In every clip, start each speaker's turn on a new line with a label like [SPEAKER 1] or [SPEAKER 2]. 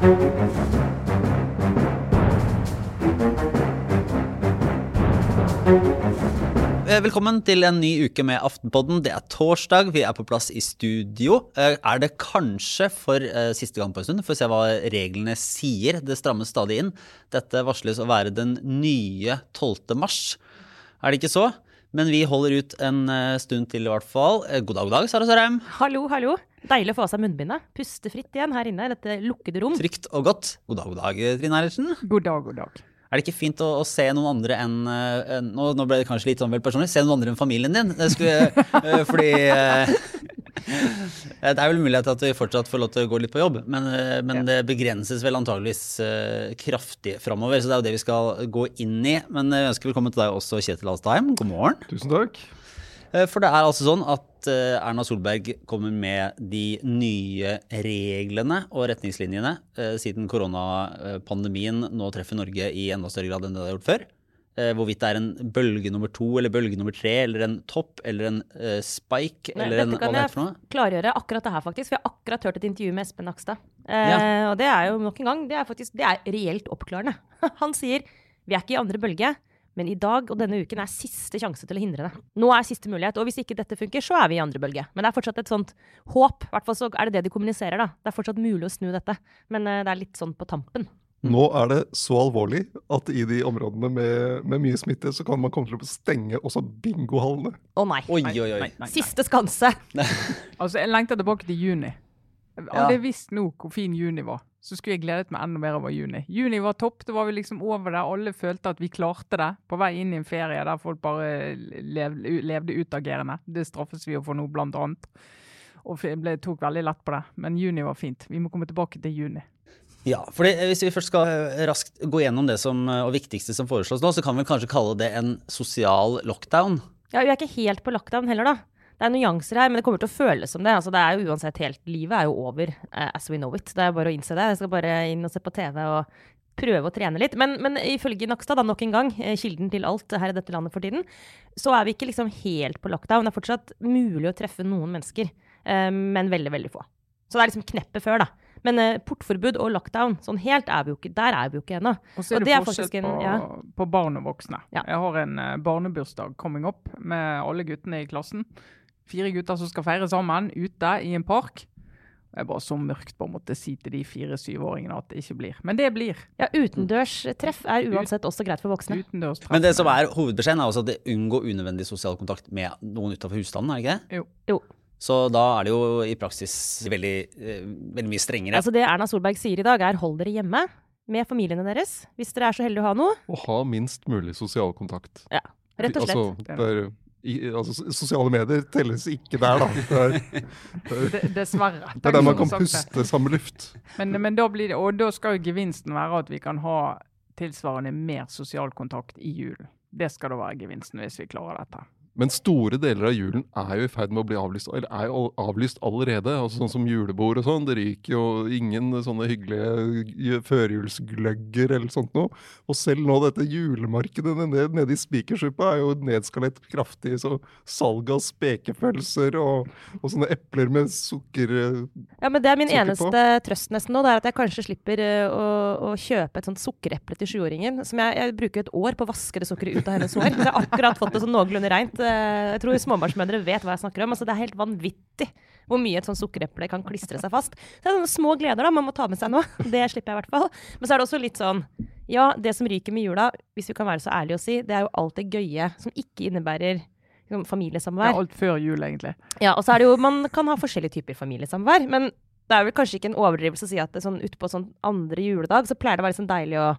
[SPEAKER 1] Eh, Velkommen til en ny uke med Aftenpodden. Det er torsdag, vi er på plass i studio. Eh, Er det kanskje for eh, siste gang på en stund? Får se hva reglene sier. Det strammes stadig inn. Dette varsles å være den nye 12. mars. Er det ikke så? Men vi holder ut en eh, stund til i hvert fall. Eh, God dag, god dag, Sara Sørheim.
[SPEAKER 2] Hallo, hallo. Deilig å få av seg munnbindet. Puste fritt igjen her inne i dette lukkede rom.
[SPEAKER 1] Trygt og godt. God dag, god dag, Trine Eilertsen.
[SPEAKER 3] God dag, god dag.
[SPEAKER 1] Er det ikke fint å, å se noen andre enn en, nå, nå ble det kanskje litt sånn vel personlig. Se noen andre enn familien din. Det skulle, eh, fordi eh, Det er vel mulighet til at vi fortsatt får lov til å gå litt på jobb, men, men ja. det begrenses vel antageligvis eh, kraftig framover. Så det er jo det vi skal gå inn i. Men jeg ønsker velkommen til deg også, Kjetil Alstheim. God morgen.
[SPEAKER 4] Tusen takk.
[SPEAKER 1] Eh, For det er altså sånn at eh, Erna Solberg kommer med de nye reglene og retningslinjene eh, siden koronapandemien nå treffer Norge i enda større grad enn det det har gjort før. Eh, Hvorvidt det er en bølge nummer to eller bølge nummer tre eller en topp eller en uh, spike
[SPEAKER 2] Nei,
[SPEAKER 1] eller en
[SPEAKER 2] Dette
[SPEAKER 1] hva
[SPEAKER 2] kan
[SPEAKER 1] det
[SPEAKER 2] jeg
[SPEAKER 1] for noe.
[SPEAKER 2] klargjøre akkurat det her, faktisk. Vi har akkurat hørt et intervju med Espen Nakstad. Eh,
[SPEAKER 1] Ja.
[SPEAKER 2] Og det er jo nok en gang, det er faktisk, det er reelt oppklarende. Han sier vi er ikke i andre bølge, men i dag og denne uken er siste sjanse til å hindre det. Nå er siste mulighet, og hvis ikke dette funker, så er vi i andre bølge. Men det er fortsatt et sånt håp. I hvert fall så er det det de kommuniserer, da. Det er fortsatt mulig å snu dette. Men eh, det er litt sånn på tampen.
[SPEAKER 4] Nå er det så alvorlig at i de områdene med, med mye smitte, så kan man komme til å stenge også bingohallene.
[SPEAKER 2] Å nei.
[SPEAKER 1] Oi, oi, oi.
[SPEAKER 3] Nei, nei, nei.
[SPEAKER 2] Siste skanse.
[SPEAKER 3] Altså, jeg lengter tilbake til juni. Jeg hadde visst nå hvor fin juni var, så skulle jeg gledet meg enda mer over juni. Juni var topp, da var vi liksom over der. Alle følte at vi klarte det. På vei inn i en ferie der folk bare levde, levde utagerende. Det straffes vi jo for nå, blant annet. Og ble, tok veldig lett på det. Men juni var fint. Vi må komme tilbake til juni.
[SPEAKER 1] Ja, fordi Hvis vi først skal eh, raskt gå gjennom det som, eh, og viktigste som foreslås nå, så kan vi kanskje kalle det en sosial lockdown.
[SPEAKER 2] Ja, vi er ikke helt på lockdown heller, da. Det er nyanser her, men det kommer til å føles som det. Altså, det er jo uansett helt, Livet er jo over eh, as we know it. Det er bare å innse det. Jeg skal bare inn og se på TV og prøve å trene litt. Men, men ifølge Nakstad, da nok en gang, eh, kilden til alt her i dette landet for tiden, så er vi ikke liksom helt på lockdown. Det er fortsatt mulig å treffe noen mennesker, eh, men veldig, veldig få. Så det er liksom kneppet før, da. Men eh, portforbud og lockdown, sånn helt er vi jo ikke, der er vi jo ikke ennå.
[SPEAKER 3] Og så er det,
[SPEAKER 2] det
[SPEAKER 3] forskjell på,
[SPEAKER 2] ja.
[SPEAKER 3] på barn og voksne.
[SPEAKER 2] Ja.
[SPEAKER 3] Jeg har en uh, barnebursdag coming up med alle guttene i klassen. Fire gutter som skal feire sammen ute i en park. Det er bare så mørkt på en måte si til de fire syvåringene at det ikke blir. Men det blir.
[SPEAKER 2] Ja, utendørstreff er uansett også greit for voksne.
[SPEAKER 1] Men det som er hovedbeskjeden, er også at det unngår unødvendig sosial kontakt med noen utenfor husstanden, er det ikke det?
[SPEAKER 3] Jo.
[SPEAKER 2] Jo.
[SPEAKER 1] Så da er det jo i praksis veldig, eh, veldig mye strengere.
[SPEAKER 2] Altså det Erna Solberg sier i dag, er hold dere hjemme med familiene deres, hvis dere er så heldige å ha noe.
[SPEAKER 4] Og ha minst mulig sosial kontakt.
[SPEAKER 2] Ja, Rett og slett.
[SPEAKER 4] Altså, det er, i, altså, sosiale medier telles ikke der, da. Det er, det er,
[SPEAKER 3] dessverre.
[SPEAKER 4] det er der man kan puste samme luft.
[SPEAKER 3] Men, men da blir det, og da skal jo gevinsten være at vi kan ha tilsvarende mer sosial kontakt i julen. Det skal da være gevinsten hvis vi klarer dette.
[SPEAKER 4] Men store deler av julen er jo i ferd med å bli avlyst, eller er jo avlyst allerede. Altså Sånn som julebord og sånn. Det ryker jo ingen sånne hyggelige førjulsgløgger eller sånt noe. Og selv nå dette julemarkedet nede, nede i Spikersuppa er jo nedskalert kraftig. Så salg av spekepølser og, og sånne epler med sukker
[SPEAKER 2] Ja, men Det er min
[SPEAKER 4] eneste på.
[SPEAKER 2] trøst nesten nå, det er at jeg kanskje slipper eh, å, å kjøpe et sånt sukkereple til sjuåringen. Som jeg, jeg bruker et år på å vaske det sukkeret ut av hennes hår. Jeg har akkurat fått det sånn noenlunde reint. Eh, Jeg tror småbarnsmødre vet hva jeg snakker om. Altså, det er helt vanvittig hvor mye et sånt sukkereple kan klistre seg fast. Så det er sånne små gleder da, man må ta med seg nå. Det slipper jeg i hvert fall. Men så er det også litt sånn Ja, det som ryker med jula, hvis vi kan være så ærlige å si, det er jo alt det gøye som ikke innebærer liksom, familiesamvær.
[SPEAKER 3] Ja, alt før jul, egentlig.
[SPEAKER 2] Ja, og så er det jo, Man kan ha forskjellige typer familiesamvær, men det er vel kanskje ikke en overdrivelse å si at det sånn utpå sånn andre juledag så pleier det å være sånn deilig å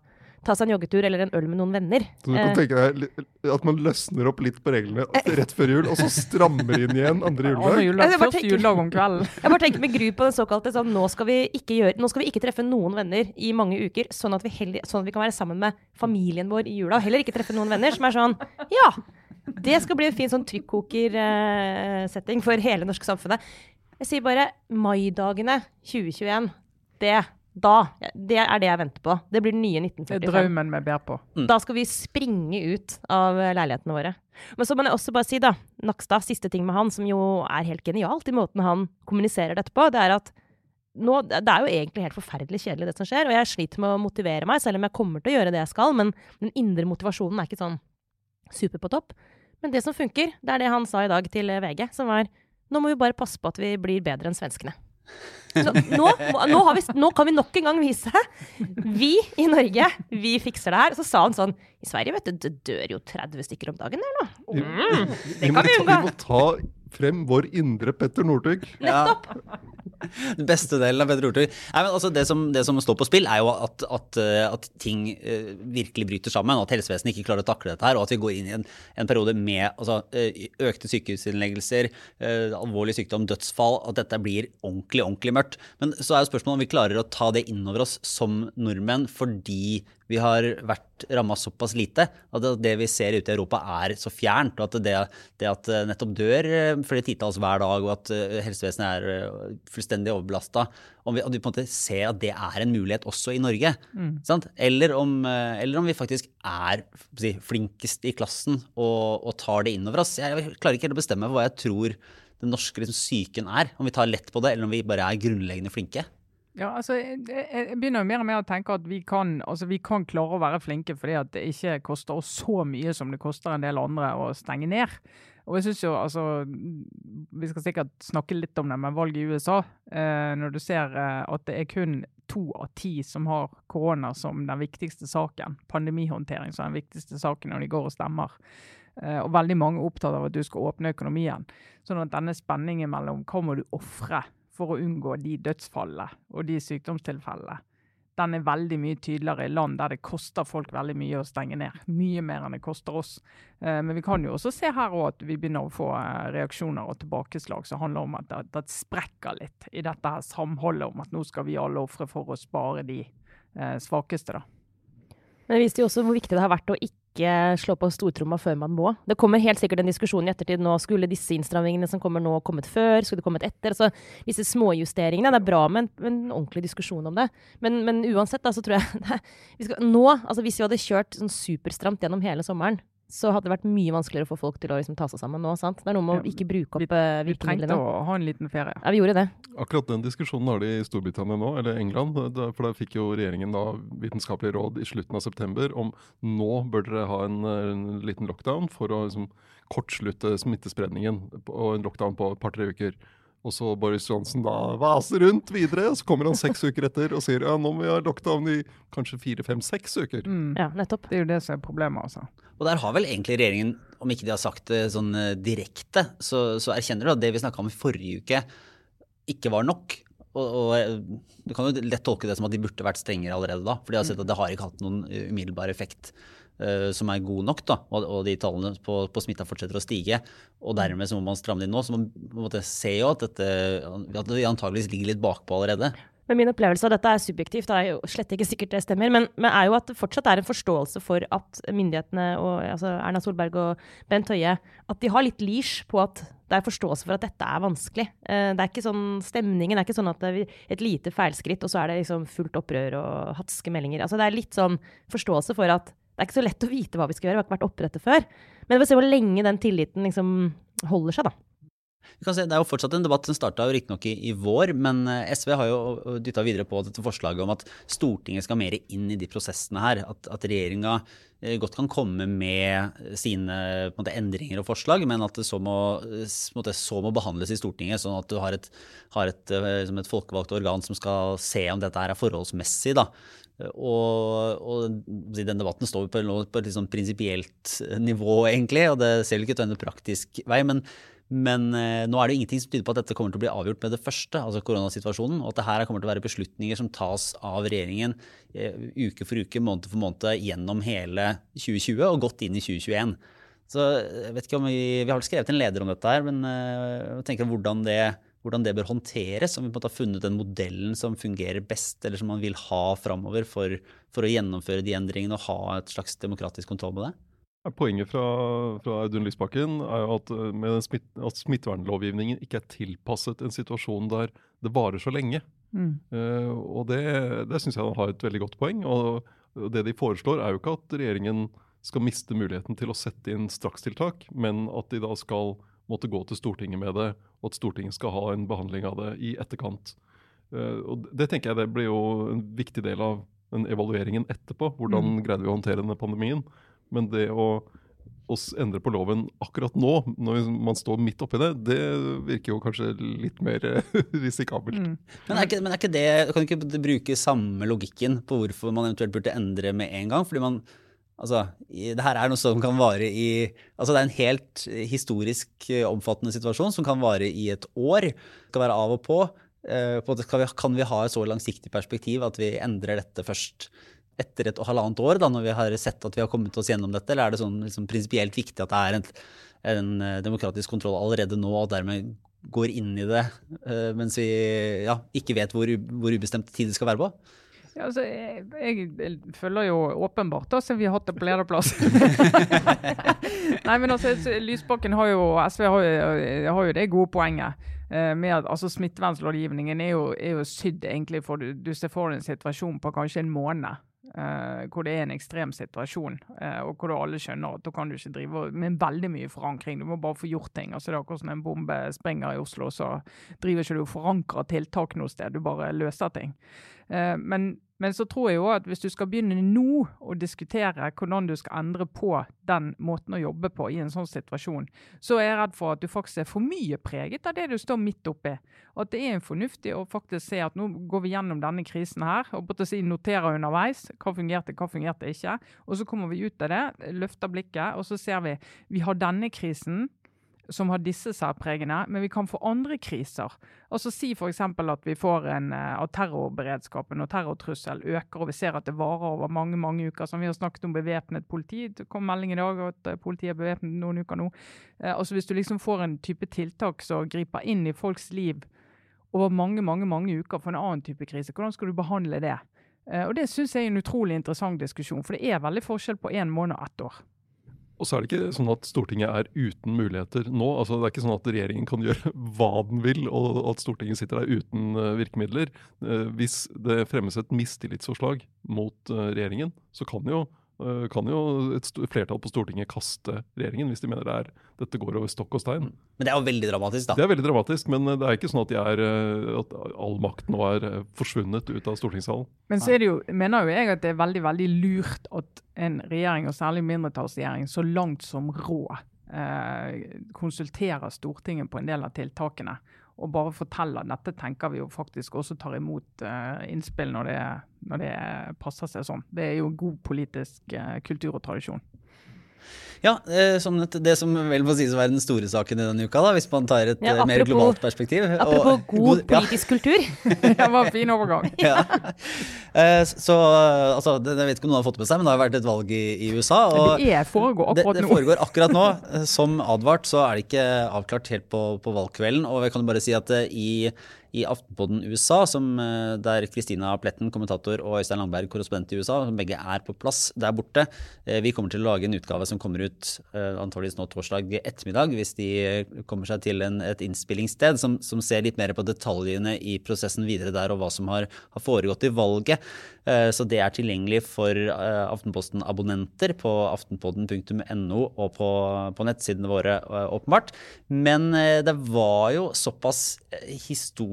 [SPEAKER 2] ta seg en joggetur eller en øl med noen venner.
[SPEAKER 4] Så du kan
[SPEAKER 2] Eh.
[SPEAKER 4] tenke deg at man løsner opp litt på reglene rett før jul, og så strammer inn igjen andre juledag.
[SPEAKER 3] juledag,
[SPEAKER 2] Jeg bare
[SPEAKER 3] første
[SPEAKER 2] tenker-
[SPEAKER 3] juledag om kvelden.
[SPEAKER 2] Jeg bare tenker med gru på den såkalte sånn nå skal, vi ikke gjøre, nå skal vi ikke treffe noen venner i mange uker, sånn at, vi heller, sånn at vi kan være sammen med familien vår i jula. Og heller ikke treffe noen venner som er sånn Ja! Det skal bli en fin sånn trykkokersetting for hele det norske samfunnet. Jeg sier bare maidagene 2021. Det, da, det er det jeg venter på. Det blir den nye
[SPEAKER 3] Det er
[SPEAKER 2] 1945.
[SPEAKER 3] drømmen vi ber på.
[SPEAKER 2] Da skal vi springe ut av leilighetene våre. Men så må jeg også bare si, da, Nakstad, siste ting med han, som jo er helt genialt i måten han kommuniserer dette på, det er at nå, Det er jo egentlig helt forferdelig kjedelig, det som skjer. Og jeg sliter med å motivere meg, selv om jeg kommer til å gjøre det jeg skal. Men den indre motivasjonen er ikke sånn super på topp. Men det som funker, det er det han sa i dag til VG, som var Nå må vi bare passe på at vi blir bedre enn svenskene. Så nå, nå, har vi, nå, kan vi nok en gang vise Vi i Norge, vi fikser det her. Så sa han sånn I Sverige, vet du, det dør jo 30 stykker om dagen der nå. Mm, det kan vi
[SPEAKER 4] Vi
[SPEAKER 2] unngå.
[SPEAKER 4] må ta frem vår indre Petter Northug.
[SPEAKER 2] Nettopp.
[SPEAKER 1] Den beste delen av Petter Northug. Altså det, som, det som står på spill, er jo at, at, eh, at ting eh, virkelig bryter sammen. og At helsevesenet ikke klarer å takle dette her, og at vi går inn i en, en periode med altså, eh, økte sykehusinnleggelser, eh, alvorlig sykdom, dødsfall. At dette blir ordentlig, ordentlig mørkt. Men så er jo spørsmålet om vi klarer å ta det inn over oss som nordmenn fordi vi har vært ramma såpass lite. At det, vi ser ute i Europa er så fjernt. Og at det, det at eh, nettopp dør eh, flere titalls hver dag, og at eh, helsevesenet er fullstendig overbelasta Om vi, at vi på en måte ser at det er en mulighet også i Norge. Sant? Eller, om, eller om vi faktisk er si, flinkest i klassen og, og tar det inn over oss. Jeg, jeg klarer ikke helt å bestemme hva jeg tror den norske liksom, psyken er. Om vi tar lett på det, eller om vi bare er grunnleggende flinke.
[SPEAKER 3] Ja, altså, jeg, jeg begynner jo mer og mer å tenke at vi kan, altså, vi kan klare å være flinke fordi at det ikke koster oss så mye som det koster en del andre å stenge ned. Og jeg synes jo, altså, Vi skal sikkert snakke litt om det, med valget i USA eh, Når du ser eh, at det er kun to av ti som har korona som den viktigste saken, pandemihåndtering som den viktigste saken når de går og stemmer. Eh, og veldig mange er opptatt av at du skal åpne økonomien. Sånn at denne spenningen mellom hva må du ofre for å unngå de dødsfallene og de sykdomstilfellene, den er veldig mye tydeligere i land der det koster folk veldig mye å stenge ned. Mye mer enn det koster oss. Eh, men vi kan jo også se her også at vi begynner å få eh, reaksjoner og tilbakeslag som handler om at det, sprekker litt i dette her samholdet om at nå skal vi alle ofre for å spare de eh, svakeste. da.
[SPEAKER 2] Men det viste jo også hvor viktig det har vært å ikke slå på stortromma før man må. Det kommer helt sikkert en diskusjon i ettertid nå. Skulle disse innstrammingene som kommer nå, kommet før? Skulle det kommet etter? Altså, disse småjusteringene. Det er bra med en, en ordentlig diskusjon om det. Men, men uansett, da, så tror jeg vi skal, Nå, altså hvis vi hadde kjørt sånn superstramt gjennom hele sommeren, så hadde det vært mye vanskeligere å få folk til å liksom, ta seg sammen nå. sant? Det er noe med å ikke bruke opp virkemidlene.
[SPEAKER 3] Vi trengte å ha en liten ferie.
[SPEAKER 2] Ja, vi gjorde det.
[SPEAKER 4] Akkurat den diskusjonen har de i Storbritannia nå, eller England. For da fikk jo regjeringen da vitenskapelig råd i slutten av september om nå bør dere ha en, eh, en liten lockdown for å liksom, kortslutte smittespredningen. Og en lockdown på et par-tre uker. Og så Boris Johnson da vaser rundt videre, og så kommer han seks uker etter og sier ja, nå må vi ha lockdown i kanskje fire, fem, seks uker.
[SPEAKER 3] Mm.
[SPEAKER 2] Ja, nettopp.
[SPEAKER 3] Det er jo det som er problemet, altså.
[SPEAKER 1] Og der har vel egentlig regjeringen, om ikke de har sagt det sånn eh, direkte, så, så erkjenner du at det vi snakka om i forrige uke, ikke var nok. Og, og eh, Du kan jo lett tolke det som at de burde vært strengere allerede da. For de har sett at det har ikke hatt noen eh, umiddelbar effekt som er god nok. da, Og, de tallene på, på smitta fortsetter å stige. Og dermed så må man stramme inn nå. Så man måtte se jo at, dette, at det antageligvis ligger litt bakpå allerede.
[SPEAKER 2] Men min opplevelse av dette er subjektivt, det er jo slett ikke sikkert det stemmer, men, men er jo at det fortsatt er en forståelse for at myndighetene, og, altså Erna Solberg og Bent Høie, at de har litt leash på at det er forståelse for at dette er vanskelig. Eh, det er ikke sånn, Stemningen er ikke sånn at det er et lite feilskritt, og så er det liksom fullt opprør og hatske meldinger. Altså Det er litt sånn forståelse for at det er ikke så lett å vite hva vi skal gjøre, vi har ikke vært oppe dette før. Men vi får se hvor lenge den tilliten liksom holder seg, da.
[SPEAKER 1] Se, Det er jo fortsatt en debatt som starta riktignok i, i vår, men eh, SV har jo dytta videre på dette forslaget om at Stortinget skal mer inn i de prosessene her. At, at regjeringa eh, godt kan komme med sine en måte, endringer og forslag, men at det så må, eh, måte, så må behandles i Stortinget, sånn at du har et, har et, liksom et folkevalgt organ som skal se om dette er forholdsmessig. da. Og, og den debatten står på, på et sånn prinsipielt nivå, egentlig, og det ser vel ikke ut til å ende praktisk vei. men men eh, nå er det ingenting som tyder på at dette kommer til å bli avgjort med det første, altså koronasituasjonen, og at det her kommer til å være beslutninger som tas av regjeringen eh, uke for uke, måned for måned gjennom hele 2020 og godt inn i 2021. Så jeg vet ikke om Vi, vi har skrevet en leder om dette, her, men eh, jeg tenker hvordan det, hvordan det bør håndteres. Om vi på en måte har funnet den modellen som fungerer best, eller som man vil ha framover for, for å gjennomføre de endringene og ha et slags demokratisk kontroll med det.
[SPEAKER 4] Poenget fra, fra Audun Lysbakken er jo at, eh, med smitt, at smittevernlovgivningen ikke er tilpasset en situasjon der det varer så lenge.
[SPEAKER 3] Mm.
[SPEAKER 4] Uh, og det, det syns jeg han har et veldig godt poeng. Og og det de foreslår, er jo ikke at regjeringen skal miste muligheten til å sette inn strakstiltak, men at de da skal måtte gå til Stortinget med det, og at Stortinget skal ha en behandling av det i etterkant. Eh, og det tenker jeg det blir jo en viktig del av den evalueringen etterpå. Hvordan
[SPEAKER 3] Mm.
[SPEAKER 4] greide vi å håndtere denne pandemien? Men det å, å endre på loven akkurat nå, når man står midt oppi det, det virker jo kanskje litt mer risikabelt.
[SPEAKER 3] Mm.
[SPEAKER 1] Men er, ikke, men er ikke det Kan du ikke bruke samme logikken på hvorfor man eventuelt burde endre med en gang? Fordi man Altså, det her er noe som kan vare i Altså, det er en helt historisk eh, omfattende situasjon som kan vare i et år. Det skal være av og på. Eh, på vi, kan vi ha et så langsiktig perspektiv at vi endrer dette først etter et halvannet år, da, når vi har sett at vi har kommet oss gjennom dette? Eller er det sånn liksom, prinsipielt viktig at det er en, en eh, demokratisk kontroll allerede nå, og dermed går inn i det mens vi ja, ikke vet hvor, hvor ubestemt tid det skal være på?
[SPEAKER 3] Ja, altså, jeg, jeg følger jo åpenbart, da, siden vi har hatt det på lederplass. Nei, men altså, Lysbakken har jo SV har jo, har jo det gode poenget. eh, Med at altså, Smittevernlovgivningen er jo, er jo sydd egentlig for du, du ser for deg en situasjon på kanskje en måned. eh, hvor det er en ekstrem situasjon, eh, og hvor du alle skjønner at da kan du ikke drive med veldig mye forankring. Du må bare få gjort ting. altså Det er akkurat som en bombe sprenger i Oslo, så driver ikke du og forankrer tiltak noe sted. Du bare løser ting. Eh, men, men så tror jeg jo at hvis du skal begynne nå å diskutere hvordan du skal endre på den måten å jobbe på i en sånn situasjon, så er jeg redd for at du faktisk er for mye preget av det du står midt oppi. At det er fornuftig å faktisk se at nå går vi gjennom denne krisen her, og å si noterer underveis hva fungerte, hva fungerte ikke. Og så kommer vi ut av det, løfter blikket, og så ser vi vi har denne krisen som har disse særpregene, men vi kan få andre kriser. Altså Si f.eks. at vi får en eh, at terrorberedskapen og terrortrussel øker, og vi ser at det varer over mange mange uker. Som vi har snakket om bevæpnet politi. Det kom melding i dag at eh, politiet er bevæpnet noen uker nå. Eh, altså Hvis du liksom får en type tiltak som griper inn i folks liv over mange mange, mange uker for en annen type krise, hvordan skal du behandle det? Og Det syns jeg er en utrolig interessant diskusjon, for det er veldig forskjell på én måned og ett år.
[SPEAKER 4] Og så er det ikke sånn at Stortinget er uten muligheter nå. altså Det er ikke sånn at regjeringen kan gjøre hva den vil, og at Stortinget sitter der uten eh, virkemidler. Eh, hvis det fremmes et mistillitsforslag mot eh, regjeringen, så kan jo, kan jo et flertall på Stortinget kaste regjeringen hvis de mener det er, dette går over stokk og stein.
[SPEAKER 1] Men det er jo veldig dramatisk, da.
[SPEAKER 4] Det er veldig dramatisk, men eh, det er ikke sånn at, de er, eh, at all makt nå er eh, forsvunnet ut av stortingssalen.
[SPEAKER 3] Men så er det jo, mener jo jeg at det er veldig veldig lurt at en regjering, og særlig mindretallsregjering, så langt som råd eh, konsulterer Stortinget på en del av tiltakene. Og bare forteller dette tenker vi jo faktisk også tar imot uh, innspill når det, når det passer seg sånn. Det er jo god politisk uh, kultur og tradisjon.
[SPEAKER 1] Ja, eh, som det som vel må sies å være den store saken i denne uka, da, hvis man tar et
[SPEAKER 2] Ja,
[SPEAKER 1] apropos, mer globalt perspektiv. Og-
[SPEAKER 2] god, god
[SPEAKER 1] ja,
[SPEAKER 2] politisk kultur.
[SPEAKER 3] det var en fin overgang.
[SPEAKER 1] ja. Eh, Så altså, Jeg vet ikke om noen har fått med seg, men det har vært et valg i, i USA. Og
[SPEAKER 3] Det er foregår
[SPEAKER 1] det,
[SPEAKER 3] akkurat
[SPEAKER 1] det
[SPEAKER 3] nå.
[SPEAKER 1] foregår akkurat nå. Eh, Som advart så er det ikke avklart helt på, på valgkvelden. Og jeg kan bare si at eh, i, i Aftenpodden USA, som, eh, der Kristina Pletten, kommentator, og Øystein Langberg, korrespondent i USA, som begge er på plass der borte, eh, vi kommer til å lage en utgave som kommer ut eh, antageligvis nå torsdag ettermiddag, hvis de kommer seg til en, et innspillingssted som, som ser litt mer på detaljene i prosessen videre der, og hva som har, har foregått i valget. Så det er tilgjengelig for Aftenposten-abonnenter på aftenpodden.no og på, på nettsidene våre, åpenbart. Men det var jo såpass eh,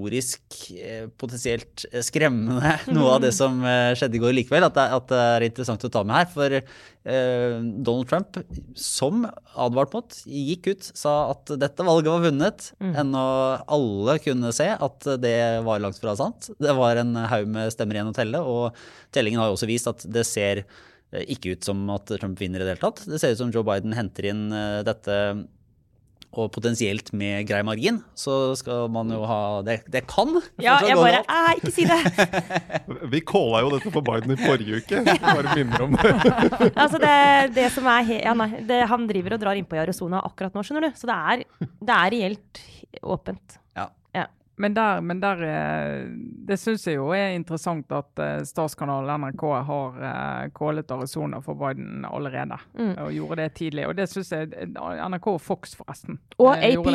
[SPEAKER 1] historisk eh, potensielt eh, skremmende noe av det som eh, skjedde i går likevel, at det, at det er interessant å ta med her. For eh, Donald Trump, som advart mot, gikk ut, sa at dette valget var vunnet. Ennå alle kunne se at det var langt fra sant. Det var en haug med stemmer igjen å telle, og tellingen har jo også vist at det ser ikke ut som at Trump vinner i det hele tatt. Det ser ut som Joe Biden henter inn dette og potensielt med grei margin, så skal man jo ha Det, det kan
[SPEAKER 2] Ja, jeg bare. Æ, ikke si det!
[SPEAKER 4] Vi calla jo dette for Biden i forrige uke. Jeg bare minner om det.
[SPEAKER 2] Altså det, det som er he ja, nei, det, Han driver og drar innpå i Arizona akkurat nå, skjønner du. Så det er, det er reelt åpent.
[SPEAKER 1] Ja.
[SPEAKER 3] Men der, men der eh, Det syns jeg jo er interessant at eh, statskanalen NRK har eh, kålet Arizona for Biden allerede.
[SPEAKER 2] Mm.
[SPEAKER 3] Og gjorde det tidlig. Og det syns jeg NRK og Fox, forresten.
[SPEAKER 2] Og AP.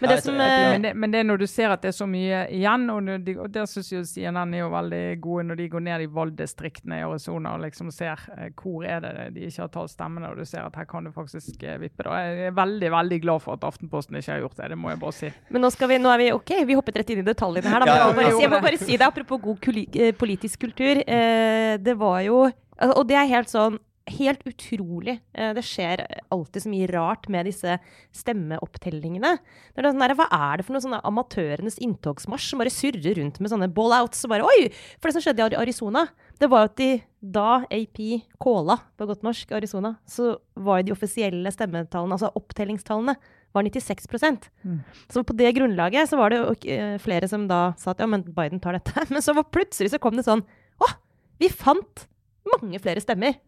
[SPEAKER 2] Men
[SPEAKER 1] Ja,
[SPEAKER 2] det
[SPEAKER 1] jeg
[SPEAKER 2] som
[SPEAKER 1] jeg-
[SPEAKER 3] Men det, men det er når du ser at det er så mye igjen, og, de, og der syns jo CNN er jo veldig gode når de går ned i valgdistriktene i Arizona og liksom ser eh, hvor er det de ikke har talt stemmene, og du ser at her kan du faktisk eh, vippe. da. Jeg er veldig veldig glad for at Aftenposten ikke har gjort det, det må jeg bare si.
[SPEAKER 2] Men nå, skal vi, nå er vi ok, vi hoppet rett inn i detaljene her. Da. Men
[SPEAKER 1] Ja,
[SPEAKER 2] jeg, må bare, si- jeg må bare si det, apropos god kuli, eh, politisk kultur. Eh, det var jo altså, Og det er helt sånn Helt utrolig. Eh, det skjer alltid så mye rart med disse stemmeopptellingene. Det er sånn der, hva er det for noe sånne amatørenes inntogsmarsj som bare surrer rundt med sånne ball-outs? og bare, Oi! For det som skjedde i Arizona, det var jo at de da AP calla, på godt norsk, Arizona, så var jo de offisielle stemmetallene, altså opptellingstallene, var 96% så på det grunnlaget så var det jo eh, flere som da sa at ja, men Biden tar dette. Men så var plutselig så kom det sånn Å, vi fant mange flere stemmer.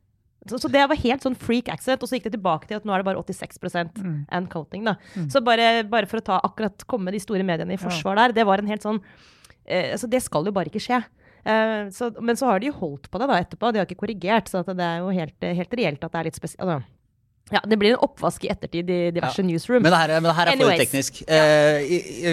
[SPEAKER 2] Så, så det var helt sånn freak accident. Og så gikk det tilbake til at nå er det bare 86
[SPEAKER 3] Mm.
[SPEAKER 2] and counting, da. Så bare, bare for å ta akkurat komme de store mediene i forsvar der, det var en helt sånn eh, altså Det skal jo bare ikke skje. Eh, så, men så har de jo holdt på det da etterpå, de har ikke korrigert. Så det er jo helt, helt reelt at det er litt spesielt. Altså, ja, det blir en oppvask i ettertid i diverse newsroom.
[SPEAKER 1] Men det her, er- men det her er for
[SPEAKER 2] Anyways.
[SPEAKER 1] teknisk. Eh,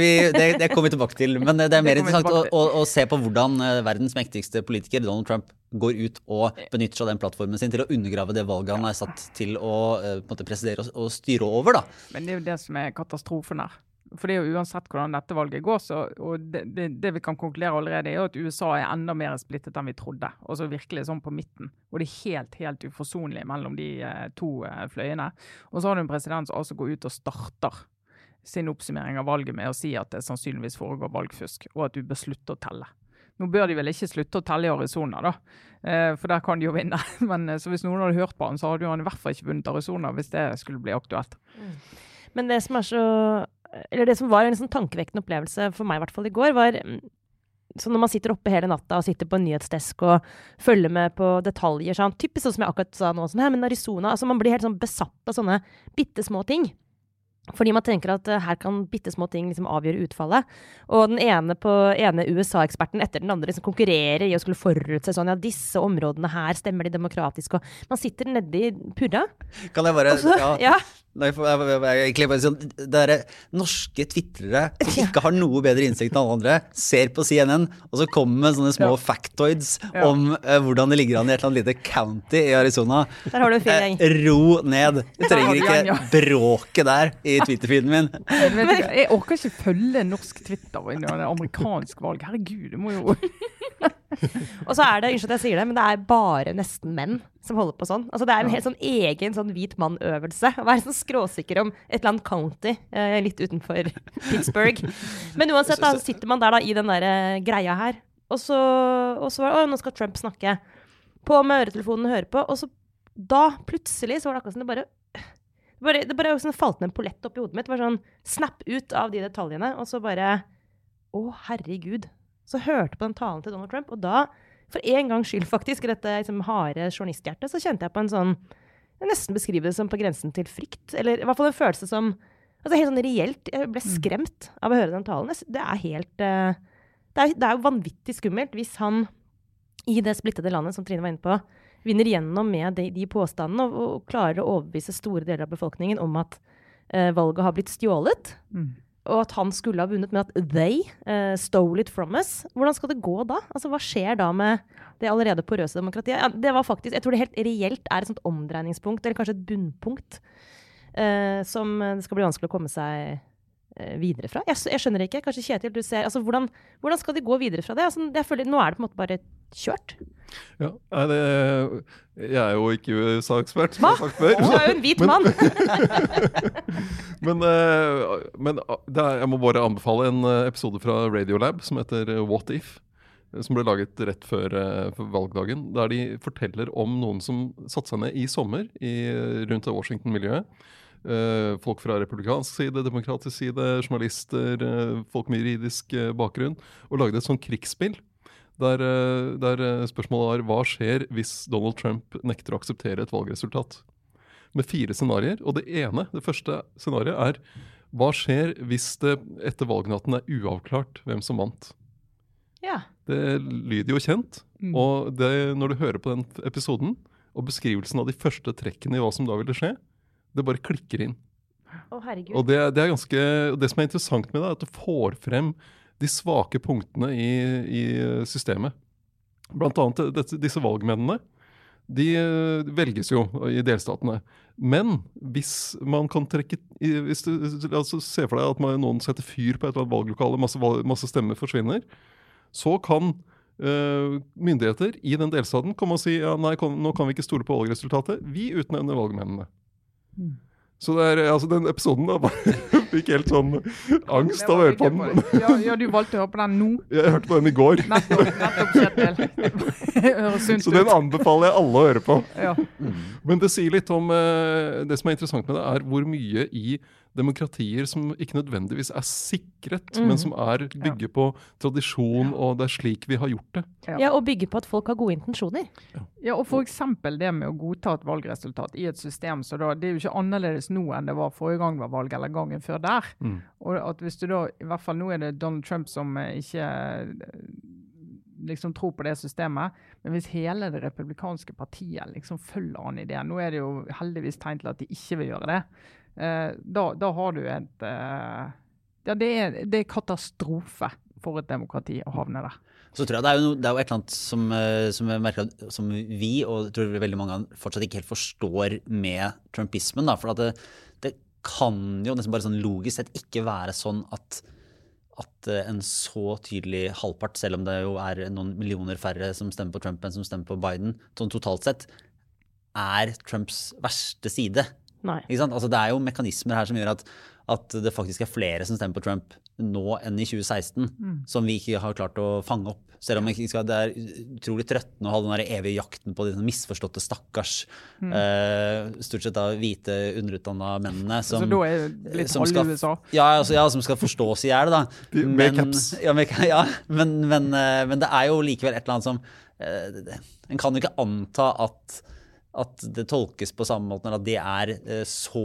[SPEAKER 1] vi, det, det kommer vi tilbake til. Men det er mer
[SPEAKER 3] Det
[SPEAKER 1] interessant å, å, å se på hvordan eh, verdens mektigste politiker, Donald Trump, går ut og benytter seg av den plattformen sin til å undergrave det valget han er satt til å eh, på en måte presidere og, og styre over. da.
[SPEAKER 3] Men det er jo det som er katastrofen her. For det er jo uansett hvordan dette valget går, så, og det, det, det vi kan konkludere allerede, er jo at USA er enda mer splittet enn vi trodde. Og så virkelig sånn på midten. Og det er helt helt uforsonlig mellom de eh, to eh, fløyene. Og så har du en president som altså går ut og starter sin oppsummering av valget med å si at det sannsynligvis foregår valgfusk, og at du bør slutte å telle. Nå bør de vel ikke slutte å telle i Arizona, da, eh, for der kan de jo vinne. Men så hvis noen hadde hørt på han, så hadde han i hvert fall ikke vunnet Arizona hvis det skulle bli aktuelt.
[SPEAKER 2] Men det som er så Eller det som var en sånn tankevekkende opplevelse for meg, i hvert fall i går, var mm, så når man sitter oppe hele natta og sitter på en nyhetsdesk og følger med på detaljer sånn, Typisk sånn som jeg akkurat sa nå. Sånn, «Hæ, men Arizona, altså Man blir helt sånn besatt av sånne bitte små ting. Fordi man tenker at uh, her kan bitte små ting liksom avgjøre utfallet. Og den ene, ene USA-eksperten etter den andre liksom konkurrerer i å skulle forutse sånn ja, disse områdene her stemmer de demokratisk. Og man sitter nedi purra.
[SPEAKER 1] Kan jeg bare
[SPEAKER 2] så,
[SPEAKER 1] ja,
[SPEAKER 2] ja,
[SPEAKER 1] Nei, for jeg, jeg, jeg, egentlig bare sånn, Det er norske twitrere som ikke har noe bedre innsikt enn alle andre, ser på CNN, og så kommer med sånne små
[SPEAKER 3] Ja.
[SPEAKER 1] factoids
[SPEAKER 3] Ja.
[SPEAKER 1] om eh, hvordan det ligger an i et eller annet lite county i Arizona.
[SPEAKER 2] der har du fin.
[SPEAKER 1] Eh, ro ned. Du trenger ikke bråket der i Twitter-feeden min.
[SPEAKER 3] Men vet Jeg orker ikke følge norsk Twitter under er amerikansk valg. Herregud, det må jo
[SPEAKER 2] Og så er det, unnskyld at jeg sier det, men det er bare nesten menn som holder på sånn. Altså Det er en helt sånn egen sånn hvit mann-øvelse. Å være sånn skråsikker om et eller annet county eh, litt utenfor Pittsburgh. Men uansett, da sitter man der da i den der eh, greia her. Og så, og så var det Å, nå skal Trump snakke. På med øretelefonen og høre på. Og så da, plutselig, så var det akkurat som det bare bare, det bare sånn falt ned en pollett oppi hodet mitt. Det var sånn snap ut av de detaljene, og så bare Å, herregud. Så hørte på den talen til Donald Trump, og da, for en gangs skyld faktisk, i dette liksom, harde journalisthjertet, så kjente jeg på en sånn Jeg nesten beskriver det som på grensen til frykt. Eller i hvert fall en følelse som Altså helt sånn reelt. Jeg ble skremt av å høre den talen. Det er helt eh, det, er, det er jo vanvittig skummelt hvis han i det splittede landet, som Trine var inne på, vinner gjennom med de, de påstandene og, og klarer å overbevise store deler av befolkningen om at eh, valget har blitt stjålet.
[SPEAKER 3] Mm.
[SPEAKER 2] Og at han skulle ha vunnet, men at they uh, stole it from us. Hvordan skal det gå da? Altså, Hva skjer da med det allerede porøse demokratiet? Ja, det var faktisk, Jeg tror det helt reelt er et sånt omdreiningspunkt, eller kanskje et bunnpunkt, uh, som det skal bli vanskelig å komme seg videre fra. Jeg, jeg skjønner ikke. Kanskje Kjetil, du ser altså, hvordan, hvordan skal de gå videre fra det? Altså, føler, nå er det på en måte bare kjørt.
[SPEAKER 4] Ja, det, jeg er jo ikke USA-ekspert, som
[SPEAKER 2] Hva?
[SPEAKER 4] jeg har sagt før.
[SPEAKER 2] Du er jo en hvit mann!
[SPEAKER 4] Men, men, men ah, er, jeg må bare anbefale en eh, episode fra Radiolab som heter eh, What If. eh, Som ble laget rett før, eh, valgdagen. Der de forteller om noen som satte seg ned i sommer i, rundt Washington-miljøet. Eh, folk fra republikansk side, demokratisk side, journalister, eh, folk med juridisk eh, bakgrunn. Og lagde et sånt krigsspill. Der, der spørsmålet var hva skjer hvis Donald Trump nekter å akseptere et valgresultat? Med fire scenarioer. Og det ene, det første scenarioet, er hva skjer hvis det etter valgnatten er uavklart hvem som vant?
[SPEAKER 2] Ja.
[SPEAKER 4] Det lyder jo kjent.
[SPEAKER 3] Mm.
[SPEAKER 4] Og det, når du hører på den episoden, og beskrivelsen av de første trekkene i hva som da ville skje, det bare klikker inn.
[SPEAKER 2] Herregud.
[SPEAKER 4] Og det, det er ganske, det som er interessant med det, er at du får frem de svake punktene i, i systemet. Blant annet dette, disse valgmennene. De eh, velges jo i delstatene. Men hvis man kan trekke hvis du, altså Se for deg at man, noen setter fyr på et eller annet valglokale, masse, masse stemmer forsvinner. Så kan uh, myndigheter i den delstaten komme og si ja, nei, kom, nå kan vi ikke stole på valgresultatet. Vi utnevner valgmennene.
[SPEAKER 3] Mm.
[SPEAKER 4] Så det er, altså den episoden da bare fikk helt sånn angst av å høre på den.
[SPEAKER 3] Ja, ja, du valgte å høre på den nå.
[SPEAKER 4] Jeg hørte på den i går,
[SPEAKER 3] Nettopp, nettopp Kjetil.
[SPEAKER 4] Så den anbefaler jeg alle å høre på.
[SPEAKER 3] Ja.
[SPEAKER 4] Men det sier litt om eh, Det som er interessant med det, er hvor mye i demokratier som ikke nødvendigvis er sikret,
[SPEAKER 3] mm.
[SPEAKER 4] men som er bygger på tradisjon, og det er slik vi har gjort det.
[SPEAKER 2] Ja, og bygger på at folk har gode intensjoner.
[SPEAKER 3] Ja, og f.eks. det med å godta et valgresultat i et system. så da, Det er jo ikke annerledes nå enn det var forrige gang det var valg, eller gangen før der.
[SPEAKER 4] Mm.
[SPEAKER 3] Og at hvis du da, i hvert fall Nå er det Donald Trump som eh, ikke eh, liksom tror på det systemet. Men hvis hele det republikanske partiet liksom følger han i det Nå er det jo heldigvis tegn til at de ikke vil gjøre det. eh, da, da har du et eh, Ja, det er, det er katastrofe for et demokrati å havne der.
[SPEAKER 1] Så tror jeg det er jo, noe, det er jo et eller annet som, eh, som, merker som vi, og jeg tror veldig mange fortsatt ikke helt forstår med trumpismen. Da, for at det, det kan jo nesten bare sånn logisk sett ikke være sånn at, at eh, en så tydelig halvpart, selv om det jo er noen millioner færre som stemmer på Trump enn som stemmer på Biden, sånn totalt sett, er Trumps verste side. Altså, det er jo mekanismer her som gjør at, at det faktisk er flere som stemmer på Trump nå enn i 2016, som vi ikke har klart å fange opp. Selv om vi skal, det er utrolig trøttende å ha den der evige jakten på de misforståtte, stakkars, eh, stort sett da hvite, underutdanna mennene som,
[SPEAKER 3] altså, da er litt
[SPEAKER 1] som skal- ja, altså, ja, som skal forstås i hjel,
[SPEAKER 4] caps.
[SPEAKER 1] Ja, ja men, men, eh, men det er jo likevel et eller annet som eh, det- En kan jo ikke anta at at det tolkes på samme måte, eller at de er eh, så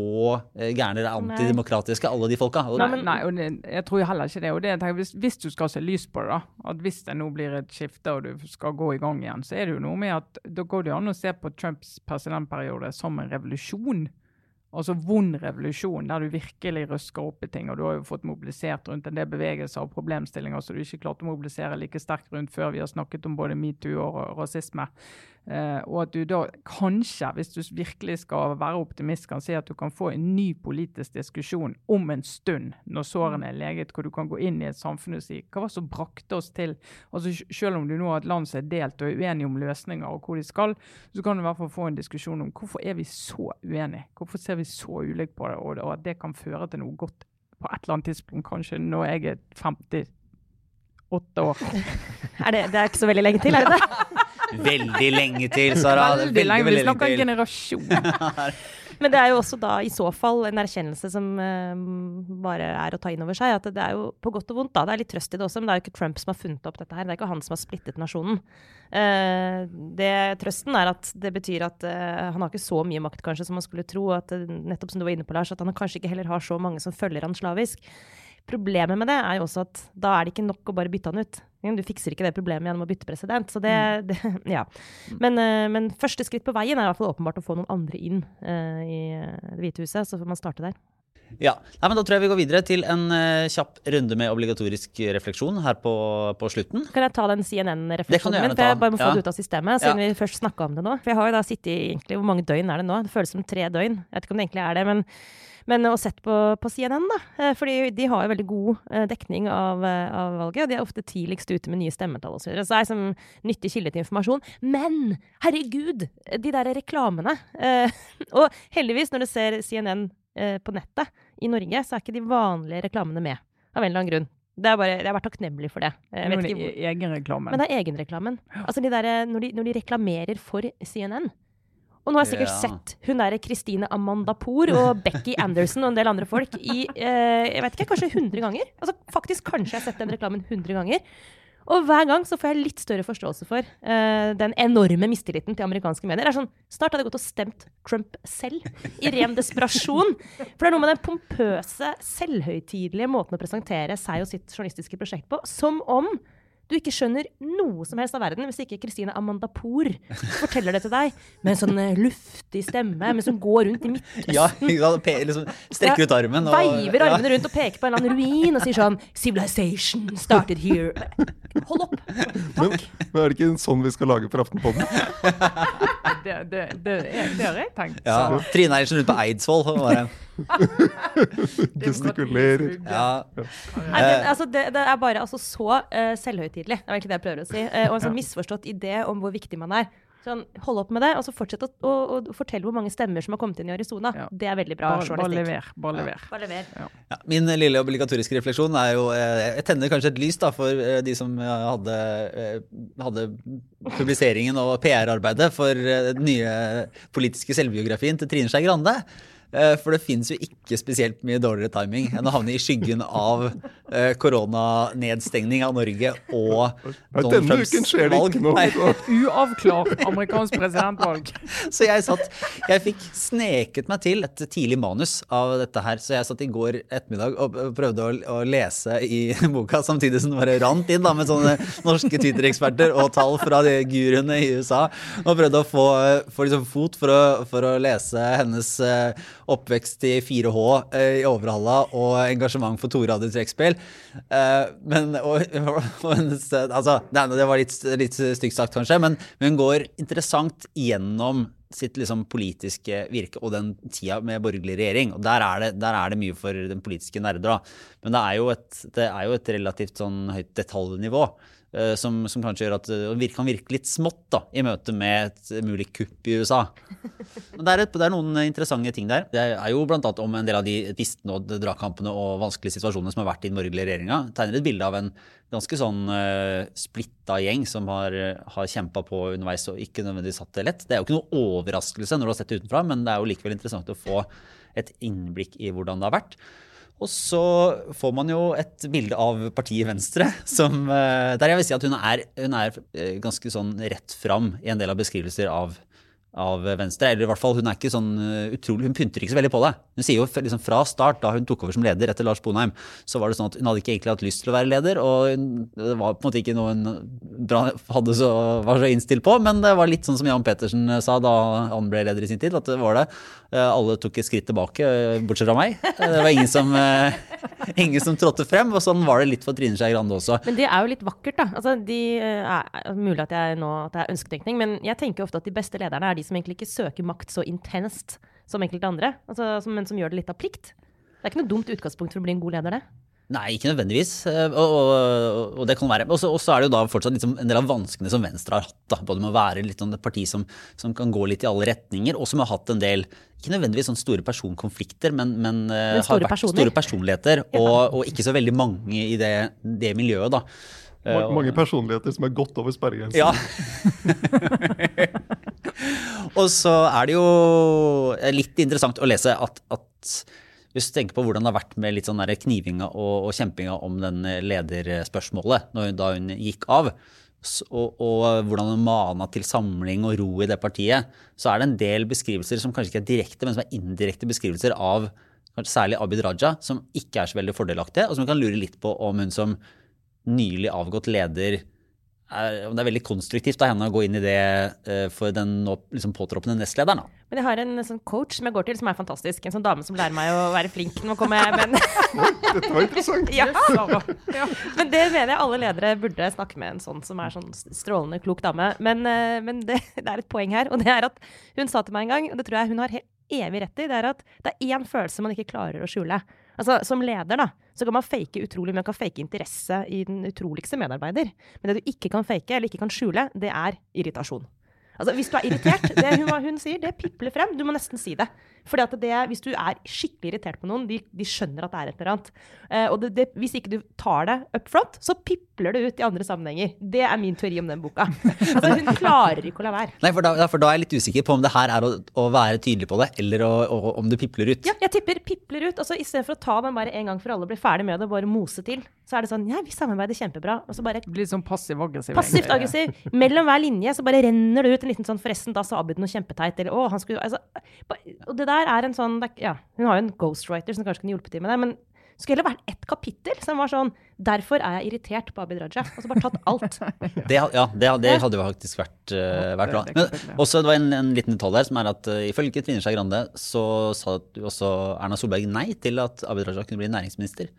[SPEAKER 1] eh, gærne eller antidemokratiske, alle de folka. Nei,
[SPEAKER 3] Nei, nei og det, jeg tror heller ikke det. Og det jeg tenker, hvis, hvis du skal se lys på det, da, at hvis det nå blir et skifte og du skal gå i gang igjen, så er det jo noe med at da går det an å se på Trumps presidentperiode som en revolusjon. Altså vond revolusjon, der du virkelig røsker opp i ting. Og du har jo fått mobilisert rundt en del bevegelser og problemstillinger som du ikke klarte å mobilisere like sterkt rundt før. Vi har snakket om både metoo og rasisme. Eh, og at du da kanskje, hvis du virkelig skal være optimist, kan si at du kan få en ny politisk diskusjon om en stund, når sårene er leget, hvor du kan gå inn i et samfunn og si hva var det som brakte oss til altså Selv om du nå har et land som er delt og er uenige om løsninger og hvor de skal, så kan du i hvert fall få en diskusjon om hvorfor er vi så uenige? Hvorfor ser vi så ulikt på det? Og, og at det kan føre til noe godt på et eller annet tidspunkt, kanskje når jeg er 58 år.
[SPEAKER 2] Er det, det er ikke så veldig lenge til, er det det?
[SPEAKER 1] Veldig lenge til, Sara.
[SPEAKER 3] Veldig lenge. Vi
[SPEAKER 1] veldig
[SPEAKER 3] snakker generasjon.
[SPEAKER 2] Men det er jo også da i så fall en erkjennelse som uh, bare er å ta inn over seg. At det er jo på godt og vondt, da. Det er litt trøst i det også, men det er jo ikke Trump som har funnet opp dette her. Det er ikke han som har splittet nasjonen. Uh, det, trøsten er at det betyr at uh, han har ikke så mye makt kanskje som man skulle tro. At nettopp som du var inne på, Lars, at han kanskje ikke heller har så mange som følger han slavisk. Problemet med det er jo også at da er det ikke nok å bare bytte han ut. Du fikser ikke det problemet gjennom å bytte president. Så det, det ja. Men, eh, men første skritt på veien er i hvert fall åpenbart å få noen andre inn eh, i eh, Det hvite huset. Så får man starte der.
[SPEAKER 1] Ja, Nei, men Da tror jeg vi går videre til en kjapp runde med obligatorisk refleksjon her på, på slutten.
[SPEAKER 2] Kan jeg ta den CNN-refleksjonen min? For jeg bare må få
[SPEAKER 1] Ja.
[SPEAKER 2] det ut av systemet, siden
[SPEAKER 1] Ja.
[SPEAKER 2] vi først snakka om det nå. For jeg har jo da sittet i egentlig Hvor mange døgn er det nå? Det føles som tre døgn. Jeg vet ikke om det egentlig er det, men men og sett på, på CNN, da. Eh, Fordi de har jo veldig god eh, dekning av, eh, av valget. Og de er ofte tidligst ute med nye stemmetall osv. Så, videre. så det er som nyttig kilde til informasjon. Men herregud! De der reklamene. Og heldigvis, når du ser CNN på nettet i Norge, så er ikke de vanlige reklamene med. Av en eller annen grunn. Det er bare, jeg har vært takknemlig for det. Jeg vet ikke hvor-
[SPEAKER 3] egenreklamen.
[SPEAKER 2] men det er egenreklamen. Altså de der, når, de, når de reklamerer for CNN. Og nå har jeg sikkert
[SPEAKER 1] Ja.
[SPEAKER 2] sett hun derre Christine Amanda Poor og Becky Anderson og en del andre folk i eh, jeg vet ikke, kanskje 100 ganger. Altså Faktisk kanskje jeg har sett den reklamen 100 ganger. Og hver gang så får jeg litt større forståelse for eh, den enorme mistilliten til amerikanske medier. Det er sånn, Snart hadde jeg gått og stemt Trump selv, i ren desperasjon. For det er noe med den pompøse, selvhøytidelige måten å presentere seg og sitt journalistiske prosjekt på. Som om du ikke skjønner noe som helst av verden hvis ikke Kristine Amandapour forteller det til deg med en sånn eh, luftig stemme, men som går rundt i Midtøsten.
[SPEAKER 1] Ja, liksom, strekker ut armen og
[SPEAKER 2] Veiver armene rundt og peker på en eller annen ruin og sier sånn Civilization started here. Hold opp.
[SPEAKER 4] Men, men er det ikke sånn vi skal lage for Aftenpodden?
[SPEAKER 3] Det, det, det, er, det har jeg tenkt.
[SPEAKER 1] Ja,
[SPEAKER 3] så
[SPEAKER 1] Trine Eiersen rundt på Eidsvoll. og Bare,
[SPEAKER 4] Gestikulerer.
[SPEAKER 1] ja.
[SPEAKER 2] Nei, det, altså, det, det er bare altså, så uh, selvhøytidelig. Det er egentlig det jeg prøver å si. Eh, og en sånn misforstått idé om hvor viktig man er. Sånn, hold opp med det, og så fortsett å, å, å fortelle hvor mange stemmer som har kommet inn i Arizona.
[SPEAKER 3] Ja.
[SPEAKER 2] Det er veldig bra
[SPEAKER 3] Bare, bare
[SPEAKER 2] journalistikk.
[SPEAKER 3] lever. Bare lever.
[SPEAKER 2] Bare lever.
[SPEAKER 1] Ja, min lille obligatoriske refleksjon er jo eh, Jeg tenner kanskje et lys da for eh, de som eh, hadde, eh, hadde publiseringen og PR-arbeidet for eh, den nye politiske selvbiografien til Trine Skei Grande. Eh, For det fins jo ikke spesielt mye dårligere timing enn å havne i skyggen av eh, koronanedstengning av Norge og
[SPEAKER 4] Donald denne uken skjer det ikke noe.
[SPEAKER 1] Nei.
[SPEAKER 3] Uavklart amerikansk presidentvalg.
[SPEAKER 1] Så jeg satt Jeg fikk sneket meg til et tidlig manus av dette her. Så jeg satt i går ettermiddag og prøvde å, å lese i boka, samtidig som det bare rant inn da med sånne norske Twitter-eksperter og tall fra de guruene i USA. Og prøvde å få, få liksom fot for å, for å lese hennes eh, oppvekst i 4H eh, i Overhalla og engasjement for toradig trekkspill. Eh, men og, og altså, det, var litt, litt stygt sagt, kanskje, men hun går interessant gjennom sitt liksom politiske virke og den tida med borgerlig regjering. Og der er det, der er det mye for den politiske nerder. Men det er jo et, det er jo et relativt sånn høyt detaljnivå. Eh, Som, som kanskje gjør at det kan virke litt smått da, i møte med et mulig kupp i USA. Men det er, et, det er noen interessante ting der. Det er jo annet om en del av de tvistene og dragkampene og vanskelige situasjonene som har vært i den borgerlige regjeringa. Tegner et bilde av en ganske sånn uh, splitta gjeng som har, har kjempa på underveis og ikke nødvendigvis hatt det lett. Det er jo ikke noe overraskelse når du har sett det utenfra, men det er jo likevel interessant å få et innblikk i hvordan det har vært. Og så får man jo et bilde av partiet Venstre, som, eh, der jeg vil si at hun er, hun er eh, ganske sånn rett fram i en del av beskrivelser av, av Venstre. Eller i hvert fall, hun er ikke sånn eh, utrolig, hun pynter ikke så veldig på det. Hun sier jo liksom fra start, da hun tok over som leder etter Lars Bonheim, så var det sånn at hun hadde ikke egentlig hatt lyst til å være leder, og det var på en måte ikke noe hun så, var så innstilt på, men det var litt sånn som Jan Petersen sa da han ble leder i sin tid, at det var det. Eh, Alle tok et skritt tilbake, eh, bortsett fra meg. Eh, Det var ingen som, eh, ingen som trådte frem, og sånn var det litt for Trine Skei Grande også.
[SPEAKER 2] Men det er jo litt vakkert, da. Altså, de, eh, er, mulig at, jeg nå, at det er ønsketenkning, men jeg tenker ofte at de beste lederne er de som egentlig ikke søker makt så intenst som enkelte andre, altså, som, men som gjør det litt av plikt. Det er ikke noe dumt utgangspunkt for å bli en god leder, det.
[SPEAKER 1] Nei, ikke nødvendigvis. eh, Og, og, og det kan være. Og så og så er det jo da fortsatt liksom en del av vanskene som Venstre har hatt. da, Både med å være litt sånn et parti som, som kan gå litt i alle retninger, og som har hatt en del ikke nødvendigvis sånn store personkonflikter, men, men, eh,
[SPEAKER 2] Men store
[SPEAKER 1] har vært
[SPEAKER 2] personer.
[SPEAKER 1] store personligheter. Og, og ikke så veldig mange i det, det miljøet, da. Eh,
[SPEAKER 4] Ma- Mange personligheter som er godt over sperregrensen.
[SPEAKER 1] Ja. og så er det jo litt interessant å lese at, at hvis du tenker på hvordan det har vært med litt sånn knivinga og, og kjempinga om den lederspørsmålet når, hun- da hun gikk av, så, og, og hvordan hun mana til samling og ro i det partiet, så er det en del beskrivelser som kanskje ikke er direkte, men som er indirekte beskrivelser av særlig Abid Raja, som ikke er så veldig fordelaktige, og som vi kan lure litt på om hun som nylig avgått leder er, det er veldig konstruktivt av henne å gå inn i det eh, for den nå liksom påtroppende nestlederen. Da.
[SPEAKER 2] Men jeg har en sånn coach som jeg går til, som er fantastisk. En sånn dame som lærer meg å være flink. Nå kommer jeg med en
[SPEAKER 4] Dette var interessant.
[SPEAKER 2] ja.
[SPEAKER 3] Ja.
[SPEAKER 2] Men det mener jeg alle ledere burde snakke med en sånn som er sånn strålende klok dame. Men, eh, men det, det er et poeng her, og det er at hun sa til meg en gang, og det tror jeg hun har helt evig rett i, det er at det er én følelse man ikke klarer å skjule. Altså, Som leder da, så kan man fake utrolig, man kan fake interesse i den utroligste medarbeider. Men det du ikke kan fake, eller ikke kan skjule, det er irritasjon. Altså, Hvis du er irritert, det hun, hun sier, det pipler frem. Du må nesten si det. Fordi at det, Hvis du er skikkelig irritert på noen, de, de skjønner at det er et eller annet. Uh, og det, det, hvis ikke du tar det up front, så pipler det ut i andre sammenhenger. Det er min teori om den boka. Altså, Hun klarer ikke å la være.
[SPEAKER 1] Nei, for da, for da er jeg litt usikker på om det her er å, å være tydelig på det, eller å, å, om du pipler ut.
[SPEAKER 2] Ja, jeg tipper pipler ut. Og så istedenfor å ta den bare en gang for alle og bli ferdig med det, bare mose til, så er det sånn Ja, vi samarbeider kjempebra. Og så bare
[SPEAKER 3] Blir sånn passiv-aggressiv.
[SPEAKER 2] Passivt-aggressiv. Mellom hver linje så bare renner det ut en liten sånn 'forresten, da sa Abid noe kjempeteit', eller 'å, han skulle altså, Og det der er en sånn det Ja, hun har jo en ghostwriter som kanskje kunne hjulpet til med det, men det Skulle heller vært ett kapittel som var sånn 'Derfor er jeg irritert på Abid Raja'. Og så bare tatt alt.
[SPEAKER 1] Det, ja, det, det hadde jo faktisk vært, uh, vært bra. Men også, det var en, en liten detalj her, som er at uh, ifølge Trine Skei Grande så sa du også Erna Solberg nei til at Abid Raja kunne bli næringsminister.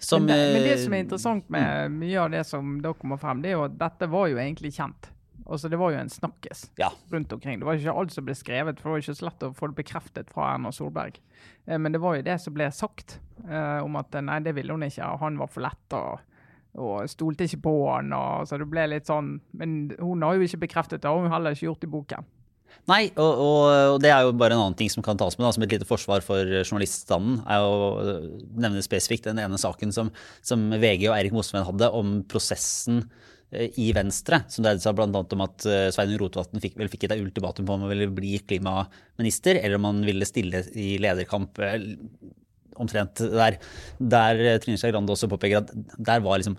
[SPEAKER 1] Som,
[SPEAKER 3] men, det, men det
[SPEAKER 1] eh,
[SPEAKER 3] som er interessant med mye av det som da kommer frem, det er jo at dette var jo egentlig kjent. Altså Det var jo en snakkes
[SPEAKER 1] Ja.
[SPEAKER 3] rundt omkring. Det var ikke alt som ble skrevet, for det var ikke så lett å få det bekreftet fra Erna Solberg. Eh, men det var jo det som ble sagt, eh, om at eh, nei, det ville hun ikke, han var for lett. og og stolte ikke på han, og så det ble litt sånn Men hun har jo ikke bekreftet det, og hun har heller ikke gjort i boken.
[SPEAKER 1] Nei, og, og, og det er jo bare en annen ting som kan tas med da, som et lite forsvar for journaliststanden. er å nevne spesifikt den ene saken som, som VG og Eirik Mosveen hadde om prosessen eh, i Venstre, som dreide seg bl.a. om at eh, Sveinung Rotevatn fikk, fikk et ultimatum på om han ville bli klimaminister, eller om han ville stille i lederkamp eh, omtrent der. Der eh, Trine Skei Grande også påpeker at der var liksom,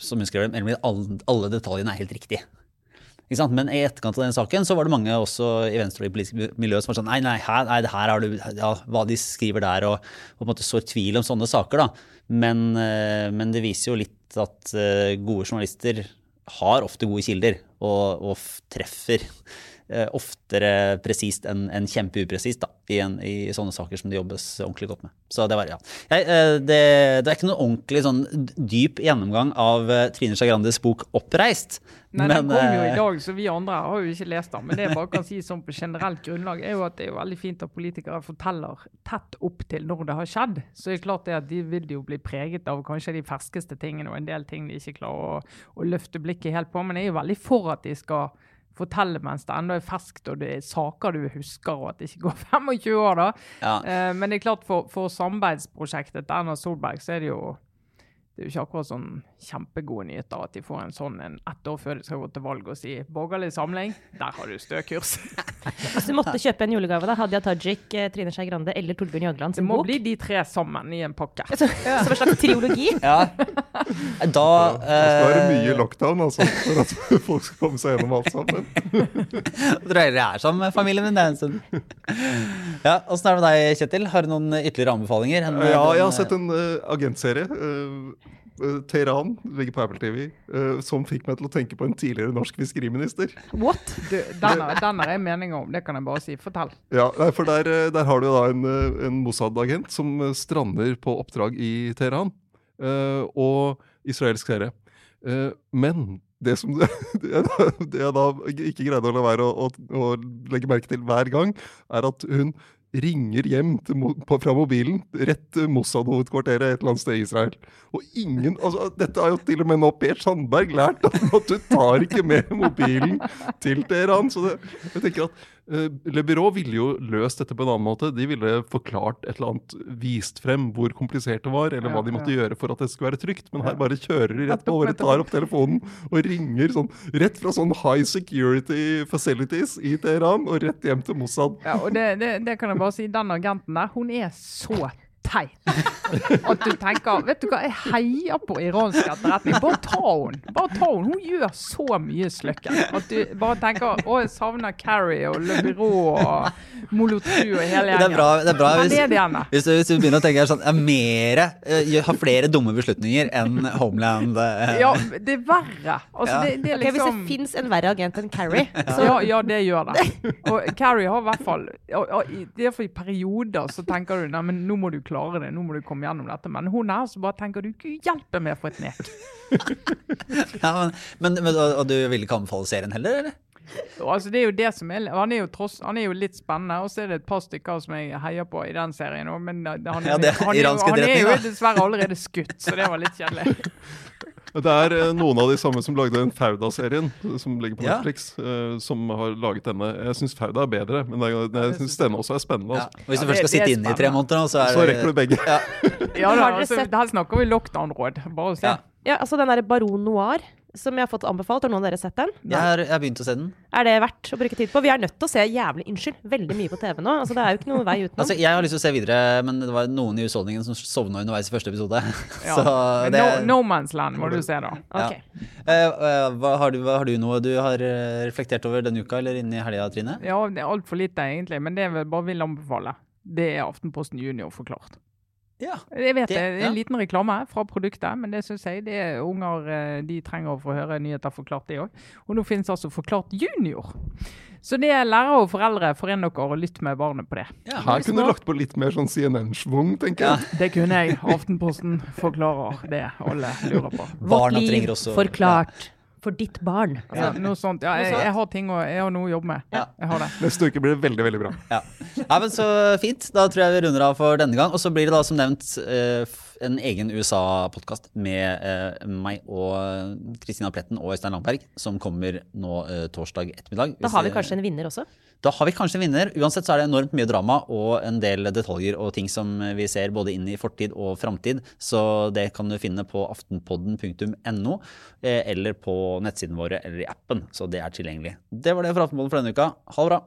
[SPEAKER 1] som hun skrev, alle, detaljene er helt riktig. Men i etterkant av den saken så var det mange også i Venstre og i politisk miljø som var sånn Nei, nei, her, nei her har du ja, Hva de skriver der, og, og på en måte sår tvil om sånne saker, da. Men, eh, men det viser jo litt at eh, gode journalister har ofte gode kilder, og, og treffer oftere presist enn en kjempeupresist da, i, en, i sånne saker som det jobbes ordentlig godt med. Så det var, ja. Jeg, eh, det, det er ikke noen ordentlig sånn dyp gjennomgang av eh, Trine Skei Grandes bok 'Oppreist'.
[SPEAKER 3] Nei, Den kom jo i
[SPEAKER 1] eh,
[SPEAKER 3] dag, så vi andre har jo ikke lest den. Men det jeg bare kan si sånn på generelt grunnlag, er jo at det er jo veldig fint at politikere forteller tett opp til når det har skjedd. Så det er klart det at de vil jo bli preget av kanskje de ferskeste tingene og en del ting de ikke klarer å, å løfte blikket helt på. Men jeg er jo veldig for at de skal fortelle mens det ennå er ferskt og det er saker du husker, og at det ikke går 25 år, da.
[SPEAKER 1] ja.
[SPEAKER 3] Eh, men det er klart for, for samarbeidsprosjektet til Erna Solberg så er det jo det er jo ikke akkurat sånn kjempegode nyheter at de får en sånn en ett år før de skal gå til valg og si 'borgerlig samling', der har du stø kurs.
[SPEAKER 2] Hvis du måtte kjøpe en julegave, da, Hadia Tajik, eh, Trine Skei Grande eller Torbjørn Jagland
[SPEAKER 3] Det må
[SPEAKER 2] bok?
[SPEAKER 3] bli de tre sammen i en pakke.
[SPEAKER 2] Så, Som en slags triologi?
[SPEAKER 1] ja. Da
[SPEAKER 4] Det skal være
[SPEAKER 1] eh,
[SPEAKER 4] mye lockdown altså, for at folk skal komme seg gjennom alt sammen.
[SPEAKER 1] tror jeg dere er med familien min. Det er en stund. Ja, Åssen er det med deg, Kjetil? Har du noen ytterligere anbefalinger? enn,
[SPEAKER 4] Ja, jeg har sett en uh, agentserie. eh, eh, Teheran ligger på Apple TV, eh, som fikk meg til å tenke på en tidligere norsk fiskeriminister.
[SPEAKER 3] What? Du, den har jeg meninger om, det kan jeg bare si. Fortell.
[SPEAKER 4] Ja, for der, eh, der har du da en, eh, en Mossad-agent som eh, strander på oppdrag i Teheran. eh, og israelsk serie. Eh, men det som det, det jeg da ikke greide å la være å, å, å legge merke til hver gang, er at hun ringer hjem til, på, fra mobilen rett til Mossad-hovedkvarteret et eller annet sted i Israel. Og ingen, altså Dette har jo til og med nå Per Sandberg lært, at, du tar ikke med mobilen til Teheran. Så det, jeg tenker at Le Byrå ville jo løst dette på en annen måte. De ville forklart et eller annet, vist frem hvor komplisert det var, eller hva de måtte
[SPEAKER 3] ja.
[SPEAKER 4] gjøre for at det skulle være trygt. Men her bare kjører de rett på, bare tar opp telefonen og ringer sånn rett fra sånn high security facilities i Teheran og rett hjem til Mossad.
[SPEAKER 3] Ja, og det, det, det kan jeg bare si. Den agenten der, hun er så teit. At du tenker Vet du hva, jeg heier på iransk etterretning. Bare ta henne. Bare ta henne. Hun gjør så mye sløkken. At du bare tenker Å, jeg savner Carrie og Le Byrå og Molotru og hele
[SPEAKER 1] Det er bra, det er bra hvis,
[SPEAKER 3] det er det
[SPEAKER 1] hvis, du, hvis du begynner å tenke sånn, er mere, eh, har flere dumme beslutninger enn Homeland. eh,
[SPEAKER 3] Ja, det er verre. Altså,
[SPEAKER 1] Ja.
[SPEAKER 3] det, det er
[SPEAKER 2] Ok, hvis det
[SPEAKER 3] liksom
[SPEAKER 2] fins en verre agent enn Carrie, så
[SPEAKER 3] ja, ja, det gjør det. Og Carrie har i hvert fall Det er for i perioder så tenker du nei, men nå må du klare det, nå må du komme gjennom dette. Men hun her som bare tenker du Gud hjelpe meg for et nek.
[SPEAKER 1] ja, men, men, men, og, du vil ikke anbefale serien heller, eller?
[SPEAKER 3] Altså, det er jo det som er Han er jo, tross, han er jo litt spennende, og så er det et par stykker som jeg heier på i den serien òg, men han,
[SPEAKER 1] Ja, det er
[SPEAKER 3] han, er han er jo dessverre allerede skutt, så det var litt kjedelig.
[SPEAKER 4] Det er eh, noen av de samme som lagde den Fauda-serien, som ligger på Netflix, ja. som har laget denne. Jeg syns Fauda er bedre, men jeg, syns denne også er spennende.
[SPEAKER 1] Ja.
[SPEAKER 4] Altså.
[SPEAKER 1] Og hvis du
[SPEAKER 3] Ja,
[SPEAKER 1] først skal sitte inne i tre måneder, så er
[SPEAKER 4] Så rekker du begge.
[SPEAKER 1] Ja.
[SPEAKER 3] Ja, da, altså,
[SPEAKER 2] sett-
[SPEAKER 3] Her snakker vi lockdown-råd. Bare å se.
[SPEAKER 1] Ja.
[SPEAKER 2] Ja, altså den derre Baron Noir, som jeg har fått anbefalt. Har noen av dere sett den?
[SPEAKER 1] Jeg har, jeg har begynt å se den.
[SPEAKER 2] Er det verdt å bruke tid på? Vi er nødt til å se jævlig Unnskyld, veldig mye på TV nå. Altså, det er jo ikke noen vei utenom.
[SPEAKER 1] Altså, jeg har lyst til å se videre, men det var noen i husholdningen som sovna underveis i første episode.
[SPEAKER 3] Ja.
[SPEAKER 1] Så det
[SPEAKER 3] no, no Man's Land må du se, da.
[SPEAKER 2] Ok.
[SPEAKER 1] Eh, Uh, hva, har du, hva har du noe du har eh, reflektert over denne uka, eller inni helga, Trine?
[SPEAKER 3] Ja, det er altfor lite, egentlig, men det jeg bare vil anbefale, det er Aftenposten Junior forklart.
[SPEAKER 1] Ja.
[SPEAKER 3] Jeg vet det,
[SPEAKER 1] Det-
[SPEAKER 3] er
[SPEAKER 1] ja.
[SPEAKER 3] en liten reklame fra produktet, men det syns jeg det er unger eh, de trenger å få høre nyheter forklart, de òg. Og nå finnes altså Forklart junior. Så det er lærere og foreldre, foren dere og lytt med barnet på det.
[SPEAKER 1] Ja.
[SPEAKER 4] Her kunne du lagt på litt mer sånn CNN-schwung, tenker jeg.
[SPEAKER 3] Det kunne jeg. Aftenposten forklarer det alle lurer på.
[SPEAKER 1] Barna trenger også-
[SPEAKER 2] forklart for ditt barn.
[SPEAKER 3] Altså, noe sånt. Ja, jeg, jeg har ting å, jeg har noe å jobbe med.
[SPEAKER 1] Ja.
[SPEAKER 3] Jeg har det.
[SPEAKER 4] Neste uke blir det veldig, veldig bra.
[SPEAKER 1] Ja. ja, men Så fint. Da tror jeg vi runder av for denne gang. Og så blir det da som nevnt eh, en egen USA-podkast med eh, meg og Kristina Pletten og Øystein Langberg, som kommer nå eh, torsdag ettermiddag.
[SPEAKER 2] Da har vi kanskje en vinner også.
[SPEAKER 1] Da har vi kanskje en vinner. Uansett så er det enormt mye drama og en del detaljer og ting som vi ser både inn i fortid og framtid. Så det kan du finne på aftenpodden.no eh, eller på nettsidene våre eller i appen. Så det er tilgjengelig. Det var det for Aftenpodden for denne uka. Ha det bra.